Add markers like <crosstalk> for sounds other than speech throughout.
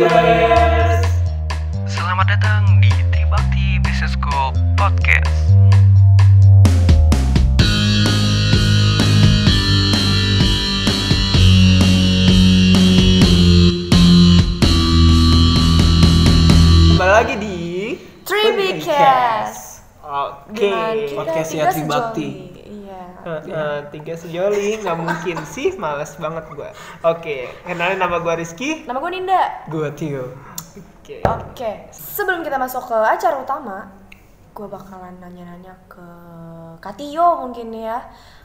Yeah. Eh, eh, tiga sejoli nggak mungkin sih, males banget gua. Oke, kenalin nama gua Rizky. Nama gue Ninda. Gue Tio. Oke. Oke. Sebelum kita masuk ke acara utama, gue bakalan nanya-nanya ke Katio mungkin ya.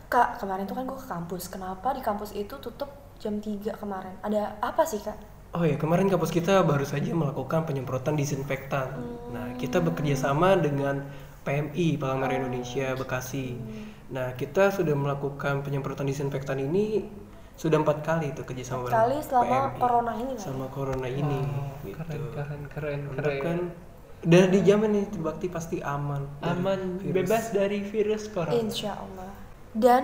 Kak, kemarin tuh kan gue ke kampus. Kenapa di kampus itu tutup jam 3 kemarin? Ada apa sih kak? Oh ya kemarin kampus kita baru saja melakukan penyemprotan disinfektan. Nah kita bekerja sama dengan PMI Palang Merah Indonesia Bekasi. Nah kita sudah melakukan penyemprotan disinfektan ini sudah empat kali itu kerjasama bareng Kali selama PMI. corona ini kan? Sama corona ini. gitu. Keren, keren, keren, keren. kan? Udah dijamin nih Bakti pasti aman. dari Aman, virus. bebas dari virus corona. Insya Allah. Dan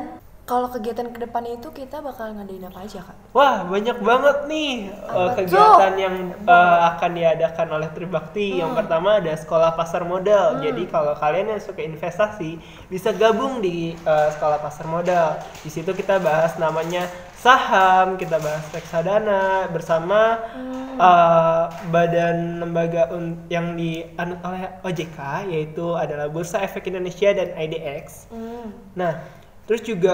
kalau kegiatan ke depannya itu kita bakal ngadain apa aja kak? Wah, banyak banget nih uh, Apa kegiatan yang uh, akan diadakan oleh Tribakti. Hmm. Yang pertama ada sekolah pasar modal. Jadi kalau kalian yang suka investasi bisa gabung di uh, sekolah pasar modal. Di situ kita bahas namanya saham, kita bahas reksadana bersama Hmm. uh, badan lembaga yang dianut oleh OJK yaitu adalah Bursa Efek Indonesia dan IDX. Hmm. Nah, terus juga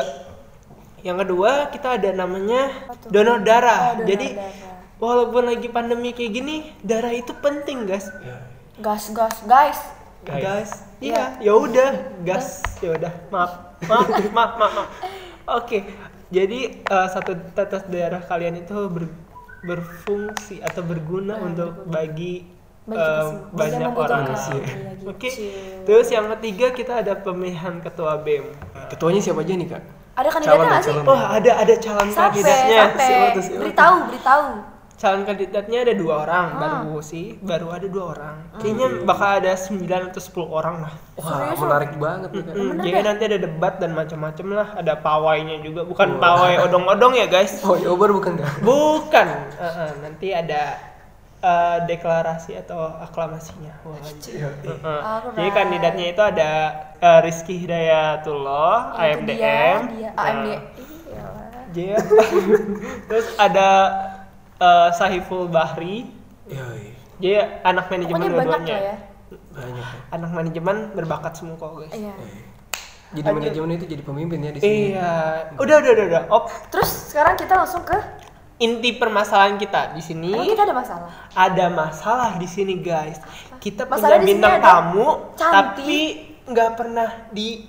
yang kedua kita ada namanya donor darah. Oh, donor Jadi darah. walaupun lagi pandemi kayak gini, darah itu penting, guys. Ya. Gas gas guys. Guys. Guys, iya, ya udah, gas, ya udah, maaf, maaf, <laughs> maaf, maaf, maaf. Oke, jadi eh, satu tetes darah kalian itu ber- berfungsi atau berguna untuk bagi Bagi eh, banyak orang. sih. Iya, gitu. Oke, terus yang ketiga kita ada pemilihan ketua BEM. Ketuanya siapa aja nih kak? Ada kandidatnya nggak sih? calon. Wah, ada ada calon Sampai, kandidatnya. sampai. Beritahu, beritahu. calon kandidatnya ada dua orang Ah. baru sih baru ada dua orang kayaknya bakal ada 9 atau 10 orang lah Wah menarik banget nih. Mm, jadi nanti ada debat dan macam-macam lah ada pawainya juga bukan pawai odong-odong ya guys Oh Yobar bukan bukan Eh, eh, nanti ada eh, deklarasi atau aklamasinya Wah. Iya. Alright. jadi kandidatnya itu ada eh, Rizky Hidayatullah Itu AMDM Dia, dia Nah, AMD. Iya. <laughs> Terus ada eh, Sahiful Bahri Iya, iya. Dia anak manajemen dua-duanya. ya. banyak. Kak. Anak manajemen berbakat semua kok, guys. Iya. Jadi manajemen itu jadi pemimpin ya di sini. Iya. Udah, udah, udah, udah. Oh, Terus sekarang kita langsung ke inti permasalahan kita di sini Emang kita ada masalah. ada masalah di sini, guys. Kita Masalah punya di bintang tamu cantik. tapi nggak pernah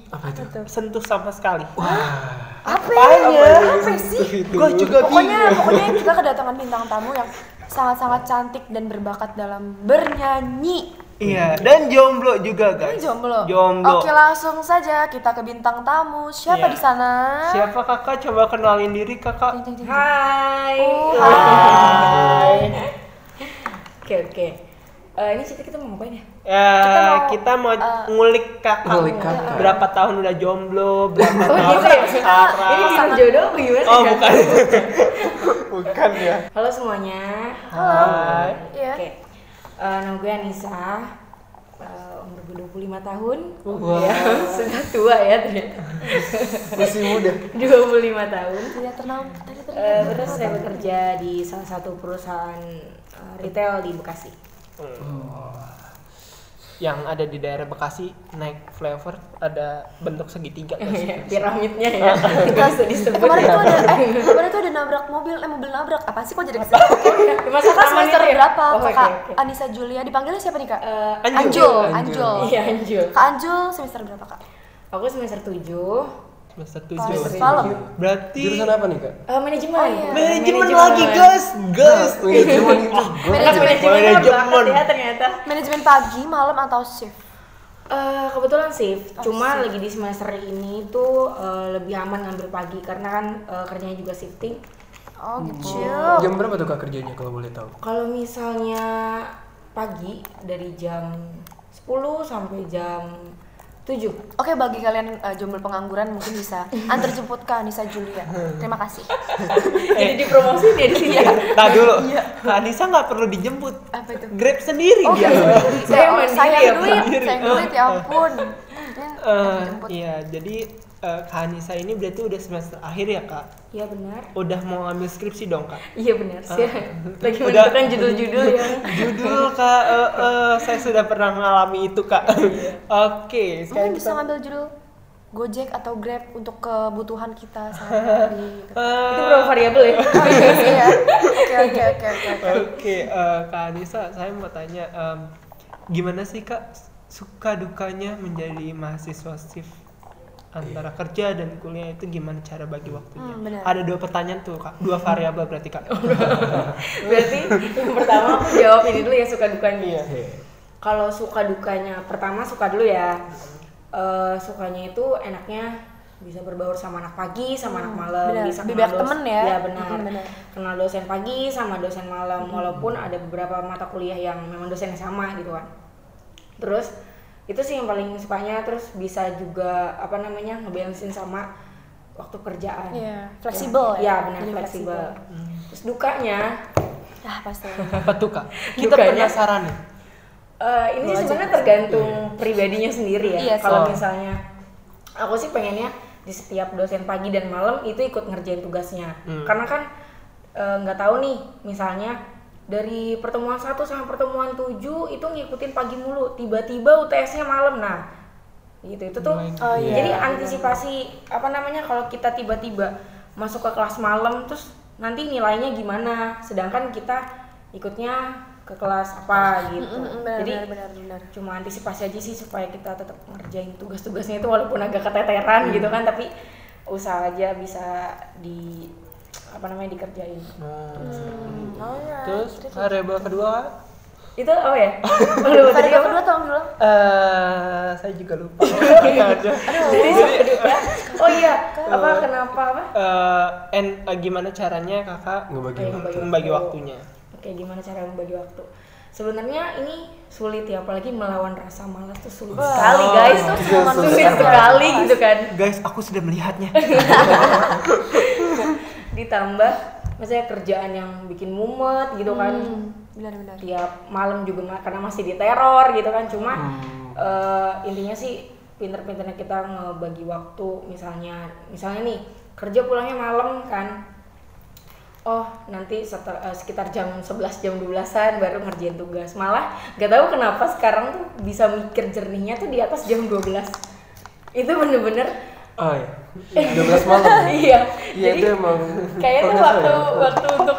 Apa itu? disentuh sama sekali. Wah. Apa? Apanya? Apa sih? Gua juga Pokoknya, bingung. pokoknya kita kedatangan bintang tamu yang sangat-sangat cantik dan berbakat dalam bernyanyi. Iya, dan jomblo juga, Ini guys. jomblo. Jomblo. Oke, langsung saja kita ke bintang tamu. Siapa Iya. di sana? Siapa kakak? Coba kenalin diri kakak. Ding, ding, ding. Hai. Oh, Hai. Oke oke. Eh, ini cerita kita mau ngapain ya? Ya, Kita kita mau, mau, uh, ngulik kakak. ngulik kakak. Berapa tahun udah jomblo, berapa Oh tahun gitu ya? sekarang. Ini bintang jodoh apa gimana? Oh, ya? bukan. <laughs> bukan ya. Halo semuanya. Hai. Iya. Oke. Eh, nama gue Anissa. Eh, umur gue 25 tahun. Wah. Ya, sudah tua ya ternyata. Masih muda. 25 tahun. Tidak tenang. Tadi tadi. Eh, terus saya bekerja di salah satu perusahaan eh, retail di Bekasi. Yang ada di daerah Bekasi naik flavor ada bentuk segitiga sih? <laughs> Piramidnya ya. <laughs> Bisa disebut. Kemarin tuh ada, eh, <laughs> kemarin tuh ada nabrak mobil, eh mobil nabrak. Apa sih kok jadi Kakak taman semester ya? berapa? Oh, oke, Kakak. Anissa Julia. Dipanggilnya siapa nih kak? Eh, Anjul. Anjul. Anjul. Anjul. Iya Anjul. Kak Anjul semester berapa kak? Aku semester 7 Semester tujuh. malam. Berarti Jurusan apa nih kak? Eh, manajemen. Oh, iya. manajemen lagi guys, guys. Manajemen itu. Manajemen manajemen Manajemen. ya ternyata. Manajemen pagi, malam atau shift? Eh, kebetulan shift, Oh, cuma shift. lagi di semester ini tuh eh, lebih aman ngambil pagi karena kan eh, kerjanya juga shifting. Oh gitu. Jam berapa tuh kak kerjanya kalau boleh tahu? Kalau misalnya pagi dari jam 10 sampai jam Tujuh. Oke bagi kalian eh, jomblo pengangguran mungkin bisa <laughs> antar jemput ke Anissa Julia. Terima kasih. <laughs> Jadi dipromosi ya di sini. <laughs> Nah dulu, Kak Anissa nggak perlu dijemput. Apa itu? Grab sendiri Oh, dia. Saya saya mandiri saya ya, duit, mandiri. saya duit ya ampun. Ya, Eh, jemput. iya, jadi eh, Kak Anissa ini berarti udah semester akhir ya kak? Iya benar. Udah mau ngambil skripsi dong kak? Iya benar sih. <laughs> Lagi Udah. menentukan judul-judul yang <laughs> Judul kak, eh, eh, saya sudah pernah mengalami itu kak. Oke, sekarang Mungkin bisa kita. ngambil judul Gojek atau Grab untuk kebutuhan kita sehari-hari. gitu. Eh, itu berapa variabel ya? <laughs> Oh, iya sih ya. Oke oke oke oke. oke. Eh, Kak Anissa, saya mau tanya, em, gimana sih Kak suka dukanya menjadi mahasiswa shift antara kerja dan kuliah itu gimana cara bagi waktunya? Hmm, benar. Ada dua pertanyaan tuh Kak, dua variabel berarti Kak. <laughs> Berarti yang pertama aku jawab ini dulu ya suka dukanya. Iya. Kalau suka dukanya, pertama suka dulu ya. Eh, sukanya itu enaknya bisa berbaur sama anak pagi sama anak malam benar. bisa kenal banyak dos- temen ya. Iya, benar Mm, benar. kenal dosen pagi sama dosen malam walaupun ada beberapa mata kuliah yang memang dosennya sama gitu kan terus itu sih yang paling sukanya terus bisa juga apa namanya ngebalancein sama waktu kerjaan Iya, fleksibel ya, ya. benar Jadi fleksibel Hmm. terus dukanya Ah pasti. <laughs> Apa tuh Kak? Kita Dukanya? penasaran nih. Eh, ini sih sebenarnya tergantung pribadinya sendiri ya. Iya sih. Kalau Oh. misalnya aku sih pengennya di setiap dosen pagi dan malam itu ikut ngerjain tugasnya. Hmm. Karena kan eh, nggak tahu nih, misalnya dari pertemuan 1 sampai pertemuan 7 itu ngikutin pagi mulu, tiba-tiba UTS-nya malam. Nah, gitu itu tuh. Oh, iya. Jadi antisipasi apa namanya kalau kita tiba-tiba masuk ke kelas malam terus nanti nilainya gimana? Sedangkan kita ikutnya ke kelas apa gitu. Benar, Jadi benar, benar, benar. cuma antisipasi aja sih supaya kita tetap ngerjain tugas-tugasnya itu walaupun agak keteteran gitu kan tapi usaha aja bisa di apa namanya dikerjain Hmm, alright. Terus variabel kedua Kak? itu oh ya <laughs> Lu tadi apa? kedua tolong dulu. Eh, saya juga lupa. <laughs> Ada. Jadi kedua, oh iya apa kenapa apa Eh, and, eh, gimana caranya kakak Ngebagi waktu. membagi waktunya? oke gimana cara membagi waktu sebenarnya ini sulit ya apalagi melawan rasa malas tuh sulit sekali guys itu semua sulit sekali gitu kan Guys, aku sudah melihatnya. <laughs> ditambah misalnya kerjaan yang bikin mumet gitu kan. Hmm, benar-benar. tiap malam juga karena masih diteror gitu kan. Cuma Hmm. eh, intinya sih pinter-pinternya kita ngebagi waktu. Misalnya misalnya nih kerja pulangnya malam kan. Oh nanti setel- eh, sekitar jam 11 jam 12-an baru ngerjain tugas. Malah gak tahu kenapa sekarang tuh bisa mikir jernihnya tuh di atas jam 12 itu bener-bener Oh iya. 12 malam. <laughs> iya Iya jadi itu emang kayaknya tuh nggak waktu ya? waktu untuk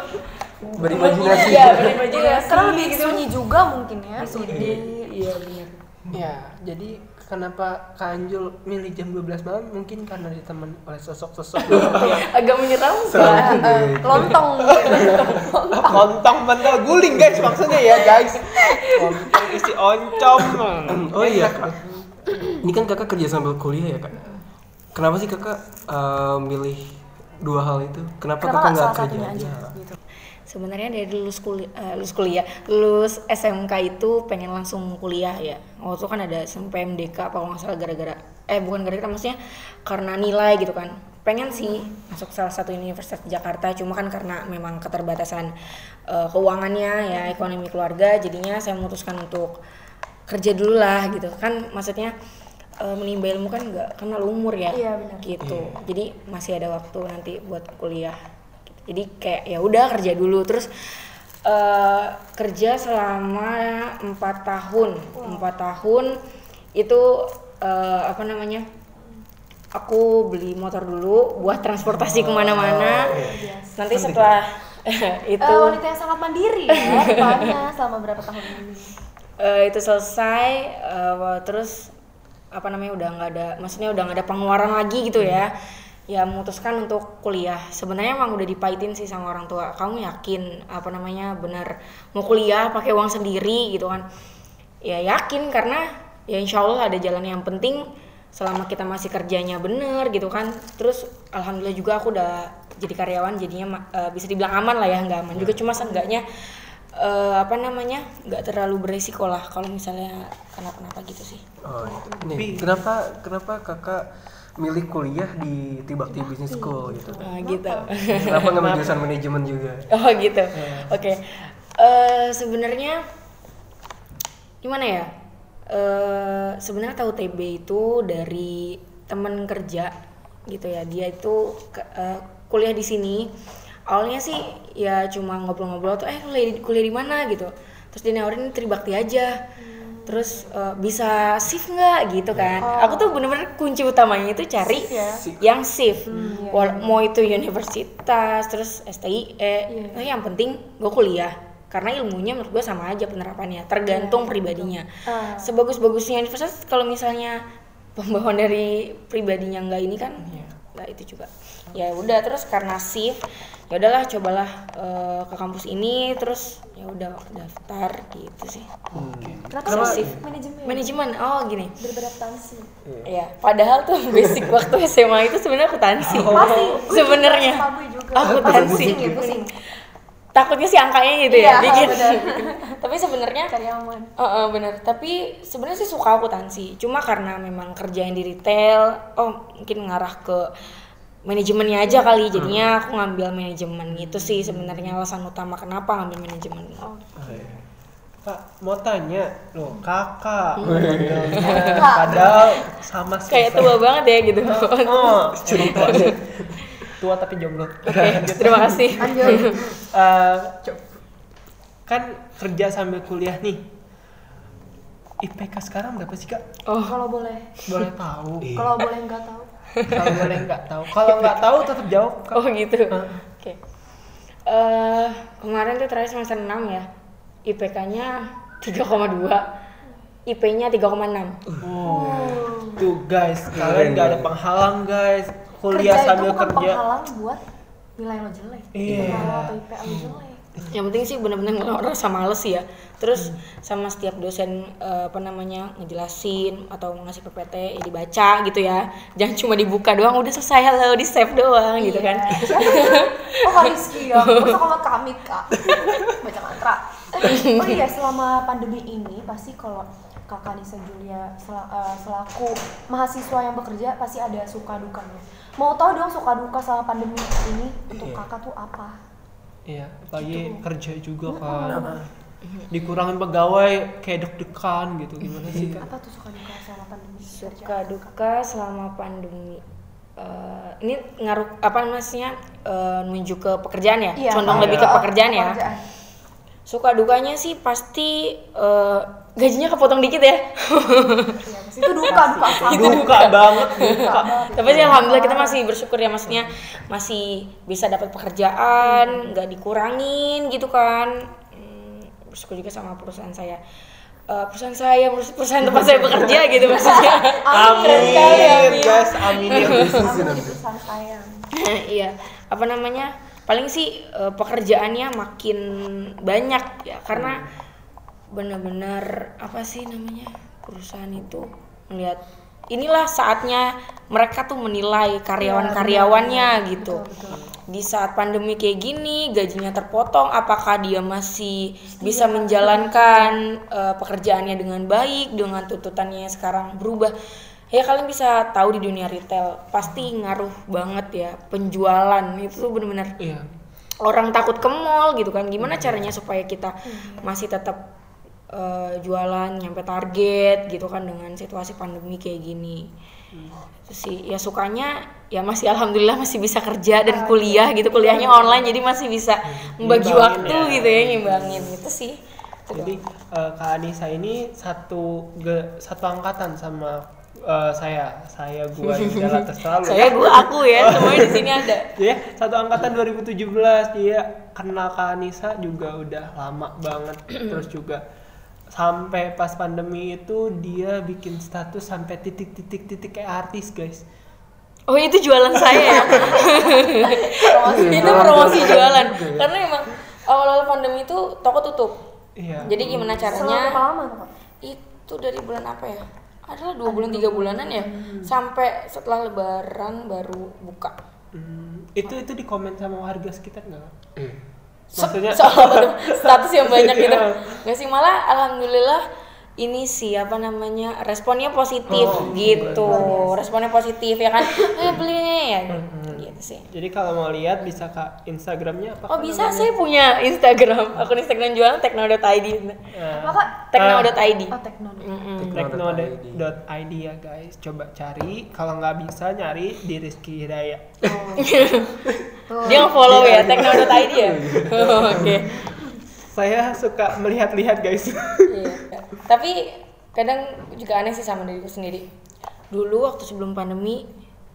Berimajinasi. iya Iya, berimajinasi karena lebih gitu. sunyi juga mungkin ya. Sunyi. iya benar Ya, jadi kenapa Kak Anjul milih jam 12 malam? Mungkin karena ditemen oleh sosok-sosok yang agak menyeramkan Eh, lontong. <laughs> kontong bentar guling guys maksudnya ya guys. Kontong isi oncom. Oh iya. Ini kan kakak kerja sambil kuliah ya kak. Kenapa sih kakak eh, milih dua hal itu? Kenapa, Kenapa kakak nggak kerja aja? aja gitu? Sebenarnya dari lulus kuliah, lulus kuliah, lulus SMK itu pengen langsung kuliah ya. Waktu itu kan ada SMPMDK apa kalau nggak salah gara-gara, eh bukan gara-gara maksudnya karena nilai gitu kan. Pengen sih masuk salah satu universitas di Jakarta, cuma kan karena memang keterbatasan eh, keuangannya ya ekonomi keluarga, jadinya saya memutuskan untuk kerja dulu lah gitu kan. Maksudnya eh, menimba ilmu kan nggak kenal umur ya, Iya, benar. gitu. Jadi masih ada waktu nanti buat kuliah. Jadi kayak ya udah kerja dulu. Terus eh, kerja selama empat tahun. Empat tahun itu eh, apa namanya aku beli motor dulu buat transportasi ke mana-mana. nanti setelah <laughs> itu Eh, wanita yang sangat mandiri ya, selama berapa tahun ini. eh, itu selesai eh, terus apa namanya udah nggak ada maksudnya udah nggak ada pengeluaran lagi gitu ya. Ya memutuskan untuk kuliah. Sebenarnya emang udah dipahitin sih sama orang tua. Kamu yakin apa namanya benar mau kuliah pakai uang sendiri gitu kan? Ya yakin karena ya insya Allah ada jalan yang penting selama kita masih kerjanya bener gitu kan. Terus alhamdulillah juga aku udah jadi karyawan jadinya eh, bisa dibilang aman lah ya nggak aman juga. Cuma seenggaknya eh, apa namanya nggak terlalu beresiko lah kalau misalnya kenapa-napa gitu sih. Oh, nih, kenapa kenapa kakak milih kuliah di Tibakti Business School gitu? Nah, gitu. Kenapa? Ngambil <laughs> jurusan manajemen juga? oh gitu. Oke. Eh, sebenarnya gimana ya? Eh, sebenarnya tahu TB itu dari teman kerja gitu ya. Dia itu ke- eh, kuliah di sini awalnya sih ya cuma ngobrol-ngobrol tuh eh kuliah di, kuliah di mana? gitu. Terus dia nawarin Tribakti aja. Terus eh, bisa shift nggak? gitu kan. Aku tuh bener-bener kunci utamanya itu cari yang shift. Wal- mau itu universitas terus STIE nah, yang penting gue kuliah. Karena ilmunya menurut gue sama aja penerapannya tergantung pribadinya. sebagus-bagusnya universitas kalau misalnya pembawaan dari pribadinya nggak ini kan nggak itu juga ya udah terus karena shift ya udahlah cobalah eh, ke kampus ini terus ya udah daftar gitu sih Kenapa Kenapa? sih manajemen? manajemen oh gini Beradaptasi. ya padahal tuh basic <laughs> waktu SMA itu sebenarnya akuntansi Pasti. sebenarnya Sama gue juga. akuntansi Pusing ya, pusing. takutnya sih angkanya gitu Iya, ya dikit <laughs> tapi sebenarnya. Eh, eh, bener tapi sebenarnya sih suka akuntansi cuma karena memang kerja yang di retail oh mungkin ngarah ke manajemennya aja kali jadinya aku ngambil manajemen gitu sih sebenarnya alasan utama kenapa ngambil manajemen Kak, mau tanya loh, kakak. manggilnya. Padahal sama kayak selesai. tua banget ya gitu Oh, <laughs> cerita tua tapi jomblo. oke terima kasih <laughs> Lanjut. Eh, co- kan kerja sambil kuliah nih. IPK sekarang berapa sih kak? oh Kalau boleh. Boleh tahu. Kalau boleh nggak tahu. Kalau boleh nggak tahu. Kalau nggak tahu tetap jawab kak. oh gitu Heeh. oke eh kemarin tuh terakhir semester 6 ya IPK-nya 3,2 IP-nya 3,6 Tuh guys, kalian nggak ada penghalang guys. Kuliah kerja sambil itu bukan kerja. penghalang buat nilai lo jelek. Iya. Kalau atau IP lo jelek. Yang penting sih bener-bener ngelawan rasa males ya. Terus sama setiap dosen eh, apa namanya ngejelasin atau ngasih PPT ya dibaca gitu ya. Jangan cuma dibuka doang udah selesai halo di save doang gitu kan. Oh Kak Rizky ya, masa sama kami kak? <laughs> Baca mantra. Oh iya, selama pandemi ini pasti kalau kakak Nisa Julia sel- eh, selaku mahasiswa yang bekerja pasti ada suka dukanya. Mau tahu dong suka duka selama pandemi ini untuk Iya. kakak tuh apa? Iya, apalagi kerja juga kan. Dikurangin pegawai kayak deg-degan gitu. Gimana sih kak? Apa tuh suka duka selama pandemi? suka duka selama pandemi Eh, ini ngaruh apa namanya eh, menuju ke pekerjaan ya Iya. condong Iya. lebih ke pekerjaan ya Pekerjaan. Suka dukanya sih pasti eh, gajinya kepotong dikit ya Iya, pasti itu duka, duka sama. Duka banget, duka. tapi sih alhamdulillah kita masih bersyukur ya maksudnya masih bisa dapat pekerjaan nggak dikurangin gitu kan Hmm, bersyukur juga sama perusahaan saya Eh, perusahaan saya perus- perusahaan tempat saya bekerja gitu maksudnya Amin, amin. guys, amin ya. Aku di perusahaan sayang. iya apa namanya paling sih eh, pekerjaannya makin banyak ya karena benar-benar apa sih namanya perusahaan itu melihat inilah saatnya mereka tuh menilai karyawan-karyawannya gitu. Di saat pandemi kayak gini gajinya terpotong apakah dia masih bisa menjalankan eh, pekerjaannya dengan baik dengan tuntutannya yang sekarang berubah ya kalian bisa tahu di dunia retail pasti ngaruh banget ya penjualan. Itu tuh bener-bener Iya. orang takut ke mall gitu kan. Gimana caranya supaya kita masih tetap eh, jualan nyampe target gitu kan dengan situasi pandemi kayak gini. Itu sih ya sukanya ya masih alhamdulillah masih bisa kerja dan kuliah gitu. Kuliahnya online jadi masih bisa membagi Ngimbangin waktu ya. gitu ya ngimbangin. Gitu sih. Jadi eh, Kak Anissa ini satu ge- satu angkatan sama eh, saya. Saya gua <laughs> Jala selalu. saya gua aku ya semuanya di sini ada <laughs> Ya, satu angkatan 2017 dia kenal Kak Anissa juga udah lama banget. <clears throat> Terus juga sampai pas pandemi itu dia bikin status sampai titik-titik-titik kayak artis, guys. Oh itu jualan saya ya? <laughs> itu promosi jualan Karena emang awal-awal pandemi itu toko tutup Iya. Jadi gimana Selama caranya? berapa lama? Itu dari bulan apa ya? Adalah dua bulan tiga bulanan ya? Sampai setelah lebaran baru buka. Hmm, itu itu di komen sama warga sekitar nggak? So- Maksudnya- soal apa tuh? <laughs> status yang banyak gitu. Iya. nggak sih malah alhamdulillah ini sih apa namanya responnya positif Oh, gitu. responnya positif ya kan? <laughs> Eh beli nih ya gitu sih Jadi kalau mau lihat bisa ke Instagramnya apa? oh bisa saya punya Instagram akun Instagram jualan tekno.id Apa kak? tekno.id Oh teknologi. Mm-mm. Tekno.id ya guys, coba cari. Kalau nggak bisa nyari di Rizky Hidayat. <laughs> dia nge-follow ya tekno.id ya <laughs> oke Saya suka melihat-lihat guys. Iya. Tapi kadang juga aneh sih sama diriku sendiri. Dulu waktu sebelum pandemi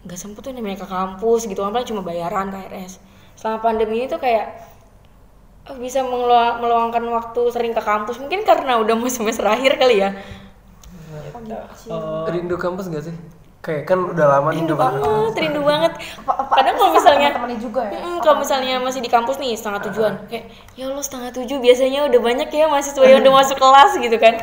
nggak sempet tuh namanya ke kampus gitu, apalagi cuma bayaran KRS. Selama pandemi ini tuh kayak eh, bisa mengeluang- meluangkan waktu sering ke kampus. Mungkin karena udah mau semester akhir kali ya. Oh, Rindu kampus gak sih? Kayak kan udah lama nih rindu banget. rindu banget. Kadang kalau misalnya juga ya? Mm, kalau misalnya masih di kampus nih setengah tujuan. Kayak ya Allah setengah tujuh biasanya udah banyak ya mahasiswa yang udah masuk kelas gitu kan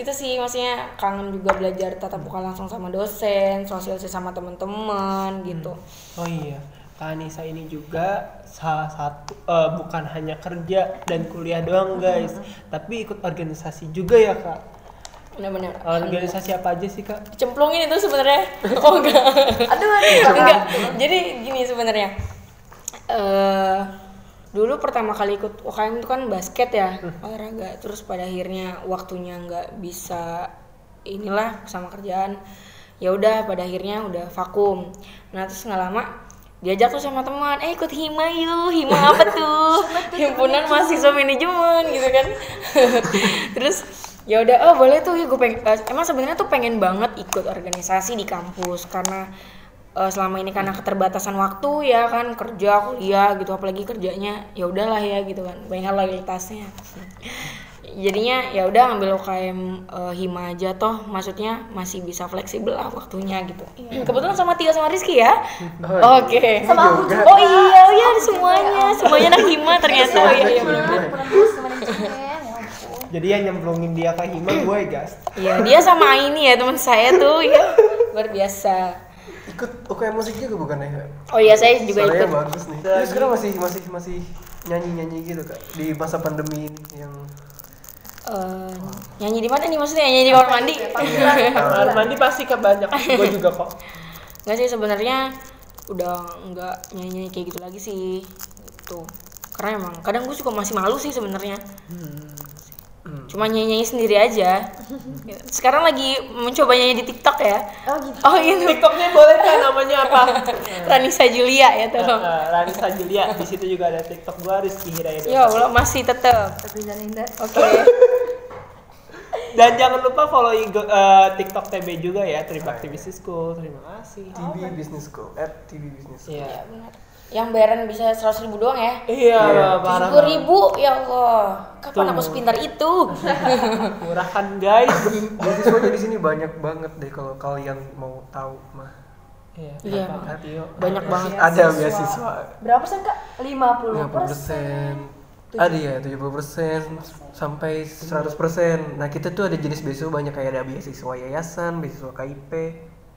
itu sih maksudnya kangen juga belajar tatap muka langsung sama dosen sosialisasi sama teman-teman gitu. Oh iya, Kak Anissa ini juga salah satu eh, bukan hanya kerja dan kuliah doang guys, tapi ikut organisasi juga ya kak. benar-benar. Organisasi apa aja sih kak? cemplungin itu sebenarnya. <laughs> Oh enggak. Aduh, aduh. enggak. Jadi gini sebenarnya. Eh dulu pertama kali ikut UKM itu kan basket ya olahraga terus pada akhirnya waktunya nggak bisa inilah sama kerjaan. Ya udah pada akhirnya udah vakum. Nah terus nggak lama diajak tuh sama teman eh ikut hima yuk hima <laughs> apa tuh? <laughs> Himpunan mahasiswa manajemen gitu kan. <laughs> Terus ya udah oh boleh tuh ya gue pengen eh, emang sebenarnya tuh pengen banget ikut organisasi di kampus karena eh, selama ini karena keterbatasan waktu ya kan kerja kuliah gitu apalagi kerjanya ya udahlah ya gitu kan banyak loyalitasnya <laughs> jadinya ya udah ambil UKM eh, hima aja toh maksudnya masih bisa fleksibel lah waktunya gitu. Kebetulan sama Tio sama Rizky ya? Oke. Sama aku juga. oh iya oh iya semuanya. semuanya anak hima ternyata. Oh iya iya ya. Jadi yang nyemplungin dia ke Hima gue guys. Iya, dia sama Aini ya teman saya tuh ya. Luar biasa. Ikut UKM musik juga bukan ya? Oh iya, saya juga Suaranya ikut. bagus nih. Terus sekarang masih masih masih nyanyi nyanyi gitu kak di masa pandemi ini yang Eh, nyanyi di mana nih maksudnya nyanyi di kamar mandi? Kamar <laughs> mandi pasti ke banyak. <laughs> gue juga kok. Enggak sih sebenarnya udah nggak nyanyi kayak gitu lagi sih. Tuh. Karena emang kadang gue juga masih malu sih sebenarnya. Cuma nyanyi sendiri aja. <laughs> Sekarang lagi mencoba nyanyi di TikTok ya. Oh gitu. Oh gitu. TikToknya boleh kan namanya apa? <laughs> Ranisa Julia ya tuh. Eh, Ranisa Julia di situ juga ada TikTok gue Rizky Hidayat. Ya Allah masih tetap. Tapi Linda. Oke. <laughs> Dan jangan lupa follow IG, eh, TikTok TB juga ya, Tribakti Business School. Terima kasih. TV Business School at TV Business School. Iya. benar. Yang bayaran bisa seratus ribu doang ya? Iya, parah. Sepuluh ribu ya Allah. Kapan Tuh. aku sepintar itu? <laughs> Murah kan guys? Beasiswanya di sini banyak banget deh kalau kalian mau tahu mah. Iya. Iya. Banyak banget. Ada beasiswa Berapa persen kak? 50 50 persen. Ada ya 70 persen sampai 100 persen. Nah kita tuh ada jenis beasiswa banyak kayak ada beasiswa yayasan, beasiswa KIP,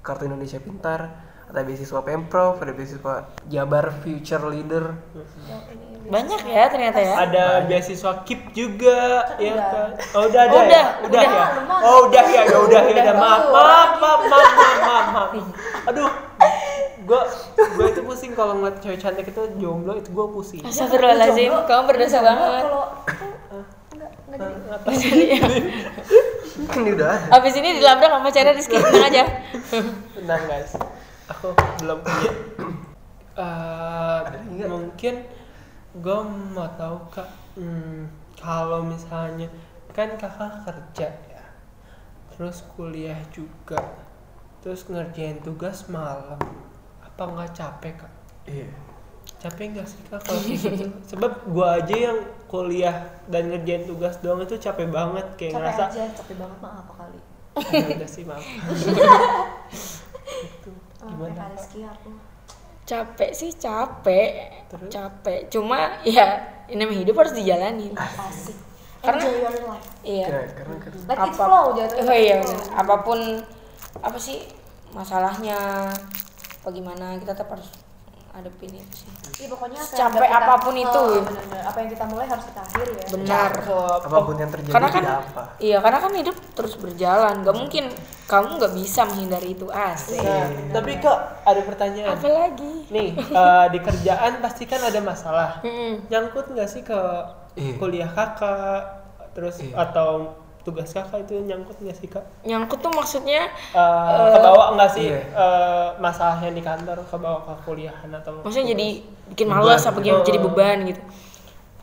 Kartu Indonesia Pintar, ada beasiswa pemprov, ada beasiswa Jabar Future Leader. Banyak ya ternyata ya. Ada beasiswa KIP juga ya kan. Oh, udah ada. Udah, ya? udah, udah. ya. Oh, udah ya, ya udah ya udah. Maaf, maaf, maaf, maaf, maaf. Aduh. Gua gua itu pusing kalau ngeliat cewek cantik itu jomblo itu gua pusing. Astagfirullahaladzim, kamu berdosa banget. Kalau Apa Kan udah. Abis ini dilabrak sama pacarnya Rizky, tenang aja. Tenang guys, aku belum punya. Eh, mungkin gue mau tahu kak, hmm, kalau misalnya kan kakak kerja ya, terus kuliah juga, terus ngerjain tugas malam, apa nggak capek kak? Iya. Capek nggak sih kak kalau gitu? <laughs> Sebab gue aja yang kuliah dan ngerjain tugas doang itu capek banget kayak capek ngerasa aja, capek banget mah apa kali. "Ah, udah sih maaf. <laughs> itu gimana? Kak? Rizky aku. Capek sih capek, Terus? capek. Cuma ya ini namanya hidup harus dijalanin. Asik. Karena- Enjoy your life. Iya. Ya, karena Let it Apa- flow jatuhnya. Oh iya. Apa pun apa sih masalahnya, apa gimana kita tetap harus ngadepin itu sih. Iya pokoknya apa Capek udah kita- apa pun itu. Oh, bener-bener. apa yang kita mulai harus kita akhiri ya. Benar. Apa pun yang terjadi karena kan tidak apa. iya karena kan hidup terus berjalan. Nggak mungkin kamu nggak bisa menghindari itu. Asik. Nah, tapi kok ada pertanyaan. apa lagi Nih, eh, di kerjaan pasti kan ada masalah. Nyangkut nggak sih ke Iya. kuliah kakak, terus Iya. atau tugas kakak itu nyangkut nggak sih kak? nyangkut tuh maksudnya Eh, kebawa nggak sih? Iya. eh, masalah yang di kantor kebawa ke kuliahan atau? maksudnya jadi bikin Beban. malas apa gitu. gimana? Jadi beban gitu.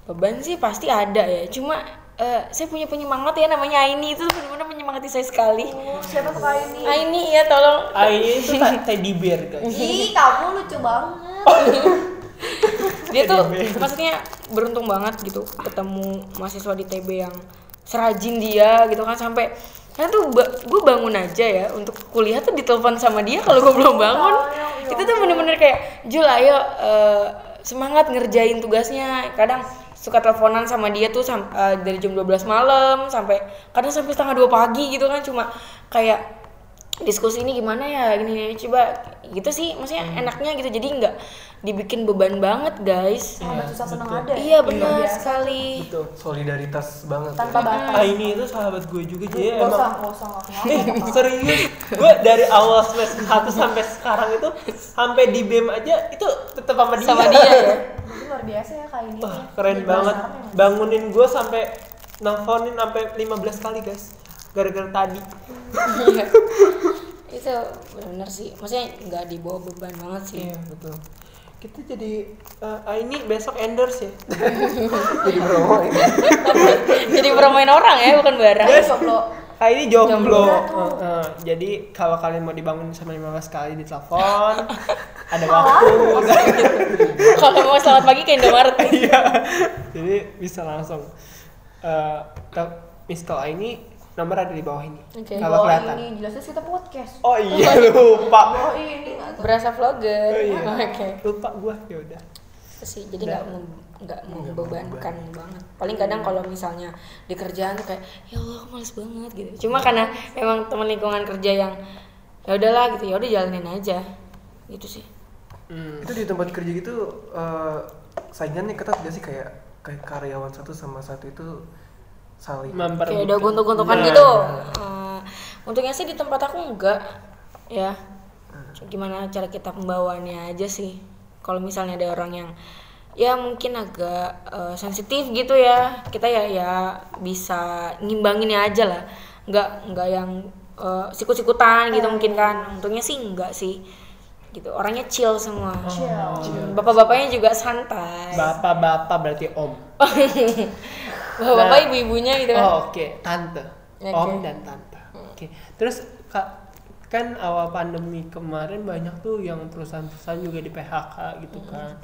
Beban sih pasti ada ya. Cuma eh, saya punya penyemangat ya namanya Aini. Itu benar-benar menyemangati saya sekali. Oh, siapa tuh kali ini Aini ya tolong. Ah ini tuh ta- teddy bear guys. ih kamu lucu banget. Dia tuh maksudnya beruntung banget gitu ketemu mahasiswa di TB yang serajin dia gitu kan sampai karena tuh gue bangun aja ya untuk kuliah tuh ditelepon sama dia kalau gue belum bangun. <laughs> Itu tuh bener-bener kayak Jul ayo eh, semangat ngerjain tugasnya. Kadang suka teleponan sama dia tuh sam- eh, dari jam 12 malam sampai kadang sampai setengah dua pagi gitu kan cuma kayak diskusi ini gimana ya gini, gini coba gitu sih maksudnya enaknya gitu jadi nggak dibikin beban banget guys. Sama susah seneng ada. Ya? iya Luar benar biasa. sekali. Betul. solidaritas banget. Tanpa ya. batas. Ah ini itu sahabat gue juga jadi usah, emang gak usah, Eh, serius? Gue dari awal semester 1 sampai sekarang itu sampai di BEM aja itu tetap sama dia. Sama dia ya? Luar biasa ya kali ini Wah, ya. keren banget. ya, bangunin gue sampai nelfonin sampai 15 kali guys gara-gara tadi. Iya. <laughs> itu benar sih. Maksudnya nggak dibawa beban banget sih. Iya betul. Kita jadi eh, ah, ini besok endorse ya. <laughs> Jadi <laughs> promo ini jadi promoin orang ya bukan barang. Ayo jomblo. Ah ini jomblo. Jomblo. Eh, eh, jadi kalau kalian mau dibangun sama 15 kali di telepon, ada waktu. kalau mau selamat pagi ke Indomaret. Iya. Jadi bisa langsung eh ke- miss call ini nomor ada di bawah ini. Oke. Kalau kelihatan. ini jelasnya kita podcast Oh iya lupa. Bawa ini berasa vlogger Oh, iya. <laughs> oke Lupa gua ya udah. sih jadi nggak nggak membebankan banget paling kadang kalau misalnya di kerjaan tuh kayak ya Allah aku males banget gitu cuma karena emang teman lingkungan kerja yang ya udahlah gitu ya udah jalanin aja gitu sih Hmm. itu di tempat kerja gitu eh, saingannya ketat gak sih kayak kayak karyawan satu sama satu itu saling kayak udah gontok-gontokan Nah, gitu. Nah. Eh, untungnya sih di tempat aku enggak ya. Gimana cara kita pembawaannya aja sih. Kalau misalnya ada orang yang ya mungkin agak eh, sensitif gitu ya kita ya ya bisa ngimbanginnya aja lah. Nggak nggak yang eh, sikut-sikutan gitu mungkin kan. Untungnya sih enggak sih. Gitu orangnya chill semua. Chill. Hmm, bapak-bapaknya juga santai. Bapak-bapak berarti om. <laughs> bapak-bapak Nah. ibu-ibunya gitu kan Oh oke, tante. Oke. Om dan tante. Oke. Terus kak kan awal pandemi kemarin banyak tuh yang perusahaan-perusahaan juga di PHK gitu kan.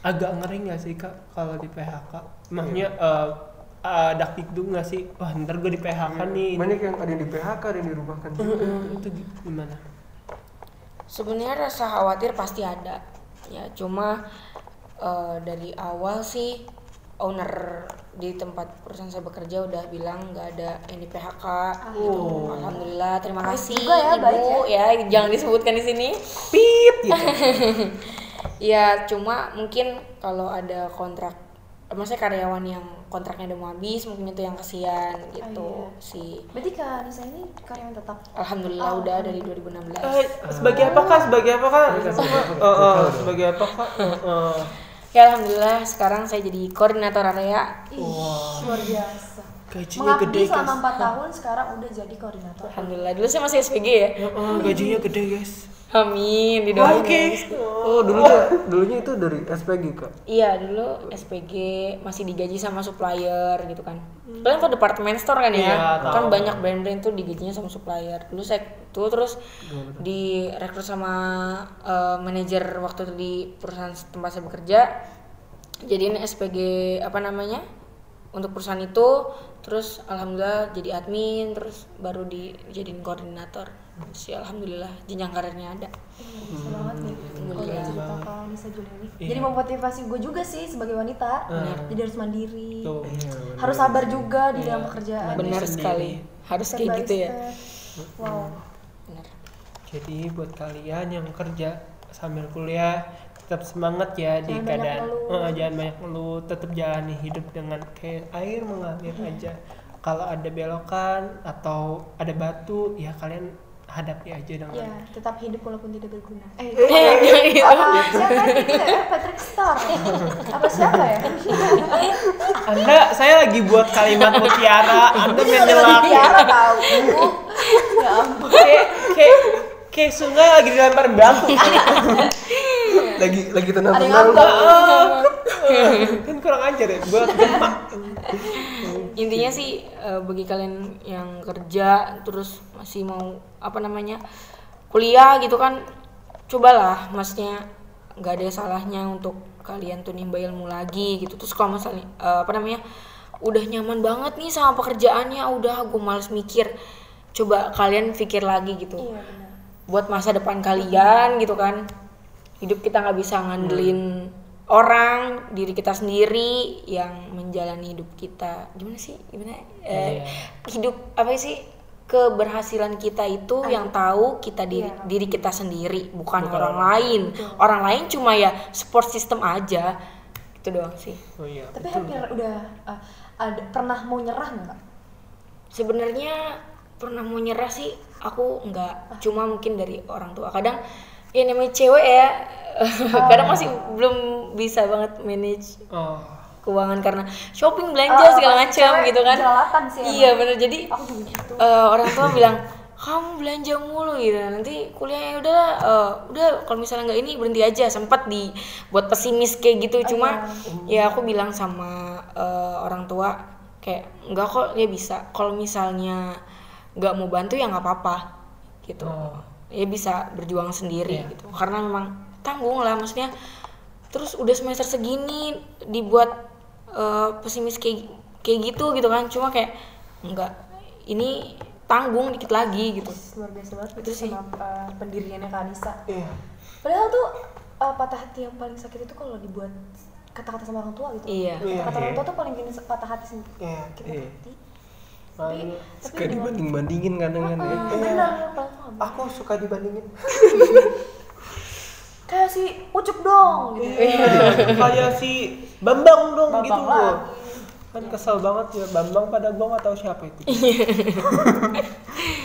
Agak ngeri nggak sih kak kalau di PHK? Maksudnya eh uh, dakdikduk nggak sih? Wah ntar gue di PHK nih. banyak yang ada yang di PHK ada yang dirumahkan juga itu gi- gimana? Sebenarnya rasa khawatir pasti ada. Ya, cuma eh, dari awal sih owner di tempat perusahaan saya bekerja udah bilang nggak ada yang di PHK gitu. Alhamdulillah, terima Baik kasih juga ya, Ibu baik ya. jangan disebutkan di sini. Pip gitu. <laughs> Ya, cuma mungkin kalau ada kontrak maksudnya karyawan yang kontraknya udah mau habis mungkin itu yang kesian gitu sih. Berarti Kak Nisa ini karyawan tetap Alhamdulillah udah dari 2016. Eh, sebagai apa kak? Sebagai apa kak? Eh, eh, sebagai apa kak? Eh. Ya alhamdulillah sekarang saya jadi koordinator area. Ih, luar biasa. Gajinya gede Mengabdi guys. selama 4 tahun sekarang udah jadi koordinator. Alhamdulillah dulu saya masih SPG ya. Ya, eh, gajinya gede guys. Amin didoain. Oke. guys. oh dulunya dulunya itu dari SPG kak Iya dulu SPG masih digaji sama supplier gitu kan. Kalian tuh departemen store kan ya? Iya, kan tahu. banyak brand-brand tuh digajinya sama supplier. Dulu saya tuh terus direkrut sama eh, manajer waktu itu di perusahaan tempat saya bekerja. Jadiin SPG apa namanya? Untuk perusahaan itu terus alhamdulillah jadi admin terus baru dijadiin koordinator. Sih alhamdulillah jenjang karirnya ada. Bisa banget nih. Kalau Iya. cerita Juli ini. Iya. Jadi memotivasi gue juga sih sebagai wanita. Benar. Jadi harus mandiri. Tuh. Harus sabar juga di Iya. dalam pekerjaan. Benar sekali. Harus kayak gitu ya. Wow. Benar. Jadi buat kalian yang kerja sambil kuliah tetap semangat ya di Jangan banyak keadaan. Eh, jangan banyak ngeluh tetap jalani hidup dengan kayak air mengalir Iya. aja kalau ada belokan atau ada batu ya kalian hadapi aja dengan Ya, tetap hidup walaupun tidak berguna. Eh, Gitu. apa, siapa itu ya? Patrick Star. Apa siapa ya? anda saya lagi buat kalimat mutiara anda main nyelak Tiara tahu. Ya ampun. kayak kayak kayak sungai lagi dilempar batu lagi lagi tenang Ada yang tenang ngambek. kan kurang ajar ya buat gempa intinya sih eh, bagi kalian yang kerja terus masih mau apa namanya kuliah gitu kan cobalah. Maksudnya nggak ada salahnya untuk kalian tuh nimba ilmu lagi gitu. Terus kalau misalnya eh, apa namanya udah nyaman banget nih sama pekerjaannya udah gue males mikir. Coba kalian pikir lagi gitu. Iya benar. buat masa depan kalian gitu kan. Hidup kita nggak bisa ngandelin orang diri kita sendiri yang menjalani hidup kita. Gimana sih? Gimana? Eh, hidup apa sih? Keberhasilan kita itu yang tahu kita diri diri kita sendiri bukan, orang lain. orang lain cuma ya support system aja. Itu doang sih. Oh iya Tapi hampir udah uh, ada pernah mau nyerah nggak? sebenarnya pernah mau nyerah sih aku nggak. Cuma mungkin dari orang tua. Kadang ya namanya cewek ya <laughs> kadang masih belum bisa banget manage oh. keuangan karena shopping belanja segala macam cewek gitu kan. sih emang. iya bener. Jadi gitu. eh, orang tua bilang kamu belanja mulu gitu. Nanti kuliahnya udah eh, udah kalau misalnya nggak ini berhenti aja. Sempat di buat pesimis kayak gitu. Cuma ya aku bilang sama eh, orang tua kayak nggak kok dia bisa. Kalau misalnya nggak mau bantu ya nggak apa-apa gitu. Ya bisa berjuang sendiri gitu. Karena memang tanggung lah maksudnya terus udah semester segini dibuat eh, pesimis kayak kayak gitu gitu kan cuma kayak nggak ini tanggung dikit lagi gitu luar biasa banget Itu sih. sama uh, pendiriannya Kak Anissa. iya Padahal tuh uh, patah hati yang paling sakit itu kalau dibuat kata-kata sama orang tua gitu. Iya. Kata-kata Iya. orang tua tuh paling bikin patah hati sendiri. Iya. Kita Iya. hati. Tapi suka dibanding bandingin kadang kan ya Ah, benar paling paham. aku suka dibandingin <laughs> Kayak si Ucup dong gitu. Iya, kayak si Bambang dong Bambang gitu lagi. kan kesel banget ya Bambang pada gua nggak tahu siapa itu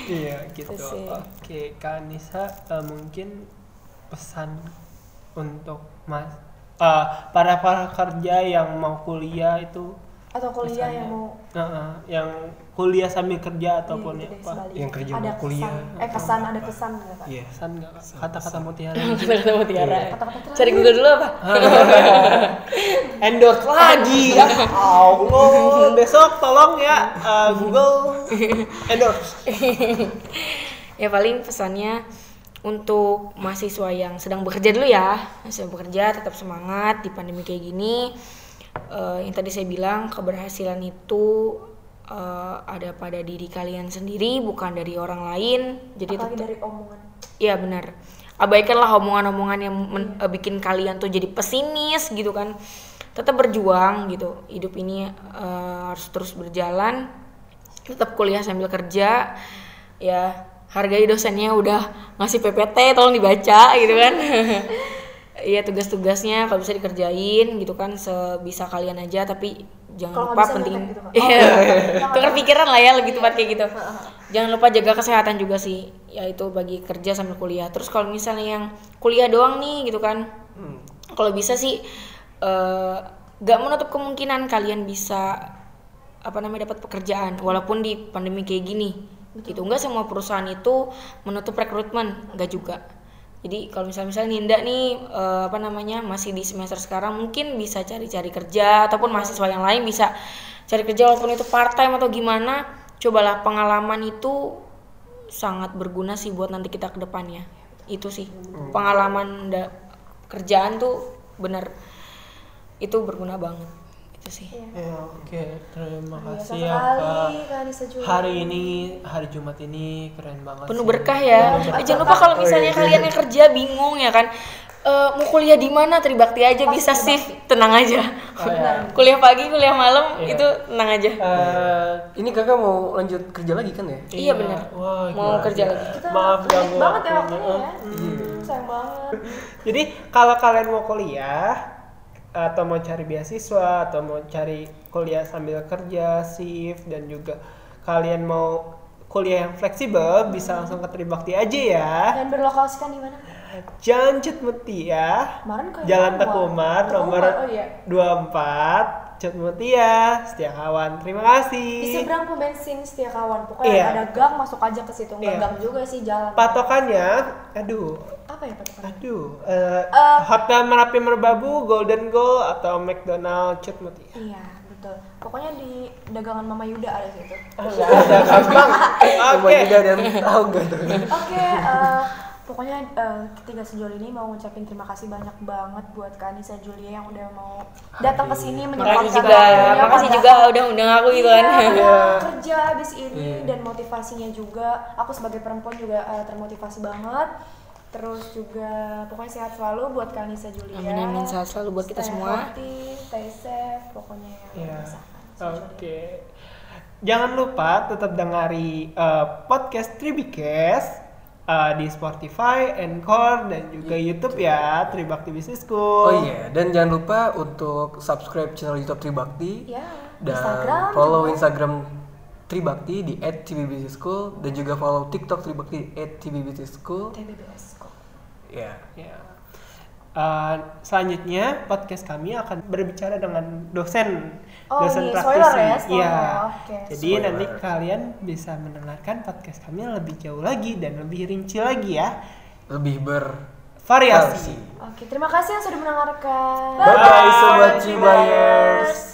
iya gitu Itu sih. oke Kak Nisa eh, mungkin pesan untuk mas eh, para para kerja yang mau kuliah itu Atau kuliah Pesannya. yang mau Nah, eh, yang kuliah sambil kerja ataupun Iya, gitu deh, apa sebaliknya. Yang kerja ada kuliah. kesan, eh kesan ada kesan nggak kak? iya. Pesan nggak kata-kata mutiara. <laughs> Kata-kata mutiara. Kata-kata terakhir. cari google dulu apa? <laughs> Endorse lagi. <laughs> Ya Allah besok tolong ya eh, Google. Endorse. Ya paling pesannya untuk mahasiswa yang sedang bekerja dulu ya. Yang sedang bekerja tetap semangat di pandemi kayak gini Eh, yang tadi saya bilang keberhasilan itu eh, ada pada diri kalian sendiri bukan dari orang lain jadi Apalagi tetap dari omongan. Iya benar. Abaikanlah omongan-omongan yang men- eh, bikin kalian tuh jadi pesimis gitu kan. Tetap berjuang gitu. Hidup ini eh, harus terus berjalan. Tetap kuliah sambil kerja. Ya hargai dosennya udah ngasih PPT tolong dibaca gitu kan. <laughs> Iya tugas-tugasnya kalau bisa dikerjain gitu kan sebisa kalian aja tapi jangan nggak lupa penting gitu. <laughs> Iya. Oh, Tukar pikiran lah ya lebih tepat kayak gitu. Jangan lupa jaga kesehatan juga sih, yaitu bagi kerja sambil kuliah. Terus kalau misalnya yang kuliah doang nih gitu kan, kalau bisa sih eh, gak menutup kemungkinan kalian bisa apa namanya dapat pekerjaan walaupun di pandemi kayak gini. Gitu nggak semua perusahaan itu menutup rekrutmen, nggak juga. Jadi kalau misalnya misalnya Ninda nih eh, apa namanya masih di semester sekarang mungkin bisa cari-cari kerja ataupun mahasiswa yang lain bisa cari kerja walaupun itu part time atau gimana. Cobalah pengalaman itu sangat berguna sih buat nanti kita ke depannya. Itu sih pengalaman da- kerjaan tuh bener itu berguna banget. Itu sih. ya oke terima Biasa kasih ya Kak hari ini hari Jumat ini keren banget penuh sih. berkah ya. Penuh Eh, jangan lupa kalau misalnya kalian yang kerja bingung ya kan, eh, mau kuliah di mana Tribakti aja bisa shift, tenang aja. kuliah pagi, kuliah malam itu tenang aja. Eh, ini kakak mau lanjut kerja lagi kan ya Iya benar. wah Mau kerja lagi. Kita maaf ganggu banget ya waktunya. ya. Hmm, sayang banget. Jadi kalau kalian mau kuliah atau mau cari beasiswa atau mau cari kuliah sambil kerja, shift dan juga kalian mau kuliah yang fleksibel bisa langsung ke Tribakti aja ya. Dan berlokasikan di mana? Jalan Cutmutia, Kemarin kayak Jalan Tekumar. Nomor oh iya. 24 Cutmutia, Setia Kawan. Terima Di kasih. seberang pom bensin setia kawan. Pokoknya Iya. ada gang masuk aja ke situ. Enggak Iya. gang juga sih jalan. Patokannya, aduh, Apa ya patokan? aduh, eh, Eh. Hotel Merapi Merbabu, Golden Goal atau McDonald Cutmutia. Iya, betul. Pokoknya di dagangan Mama Yuda ada situ. <laughs> Oke. juga ada yang tahu gak tuh Oke, eh, pokoknya eh, ketiga sejoli ini mau ngucapin terima kasih banyak banget buat Kak Anissa Julia yang udah mau datang ke sini makasih menyempatkan juga waktunya, makasih juga udah undang aku gitu kan Iya, Iya. kerja abis ini Iya. dan motivasinya juga. Aku sebagai perempuan juga eh, termotivasi banget. Terus juga pokoknya sehat selalu buat Kak Anissa Julia. Amin, amin. Sehat selalu buat kita Stay semua. healthy, stay safe, pokoknya yang Iya. biasa. Oke. Jangan lupa tetap dengari eh, podcast Tribikes eh, di Spotify, Anchor, dan juga YouTube ya Tribakti Business School. Oh iya, dan jangan lupa untuk subscribe channel YouTube Tribakti Ya, dan Instagram follow juga. Instagram Tribakti di @tbbusiness_school dan juga follow TikTok Tribakti @tbbusiness_school. TBBS kok. Ya. Ya. Eh, selanjutnya podcast kami akan berbicara dengan dosen Oh, dosen ini praktisi. spoiler ya, spoiler. Iya. Oke, Jadi spoiler. nanti kalian bisa mendengarkan podcast kami lebih jauh lagi dan lebih rinci lagi ya. Lebih ber Variasi. Oke, terima kasih yang sudah mendengarkan. Bye, sobat Cibayers.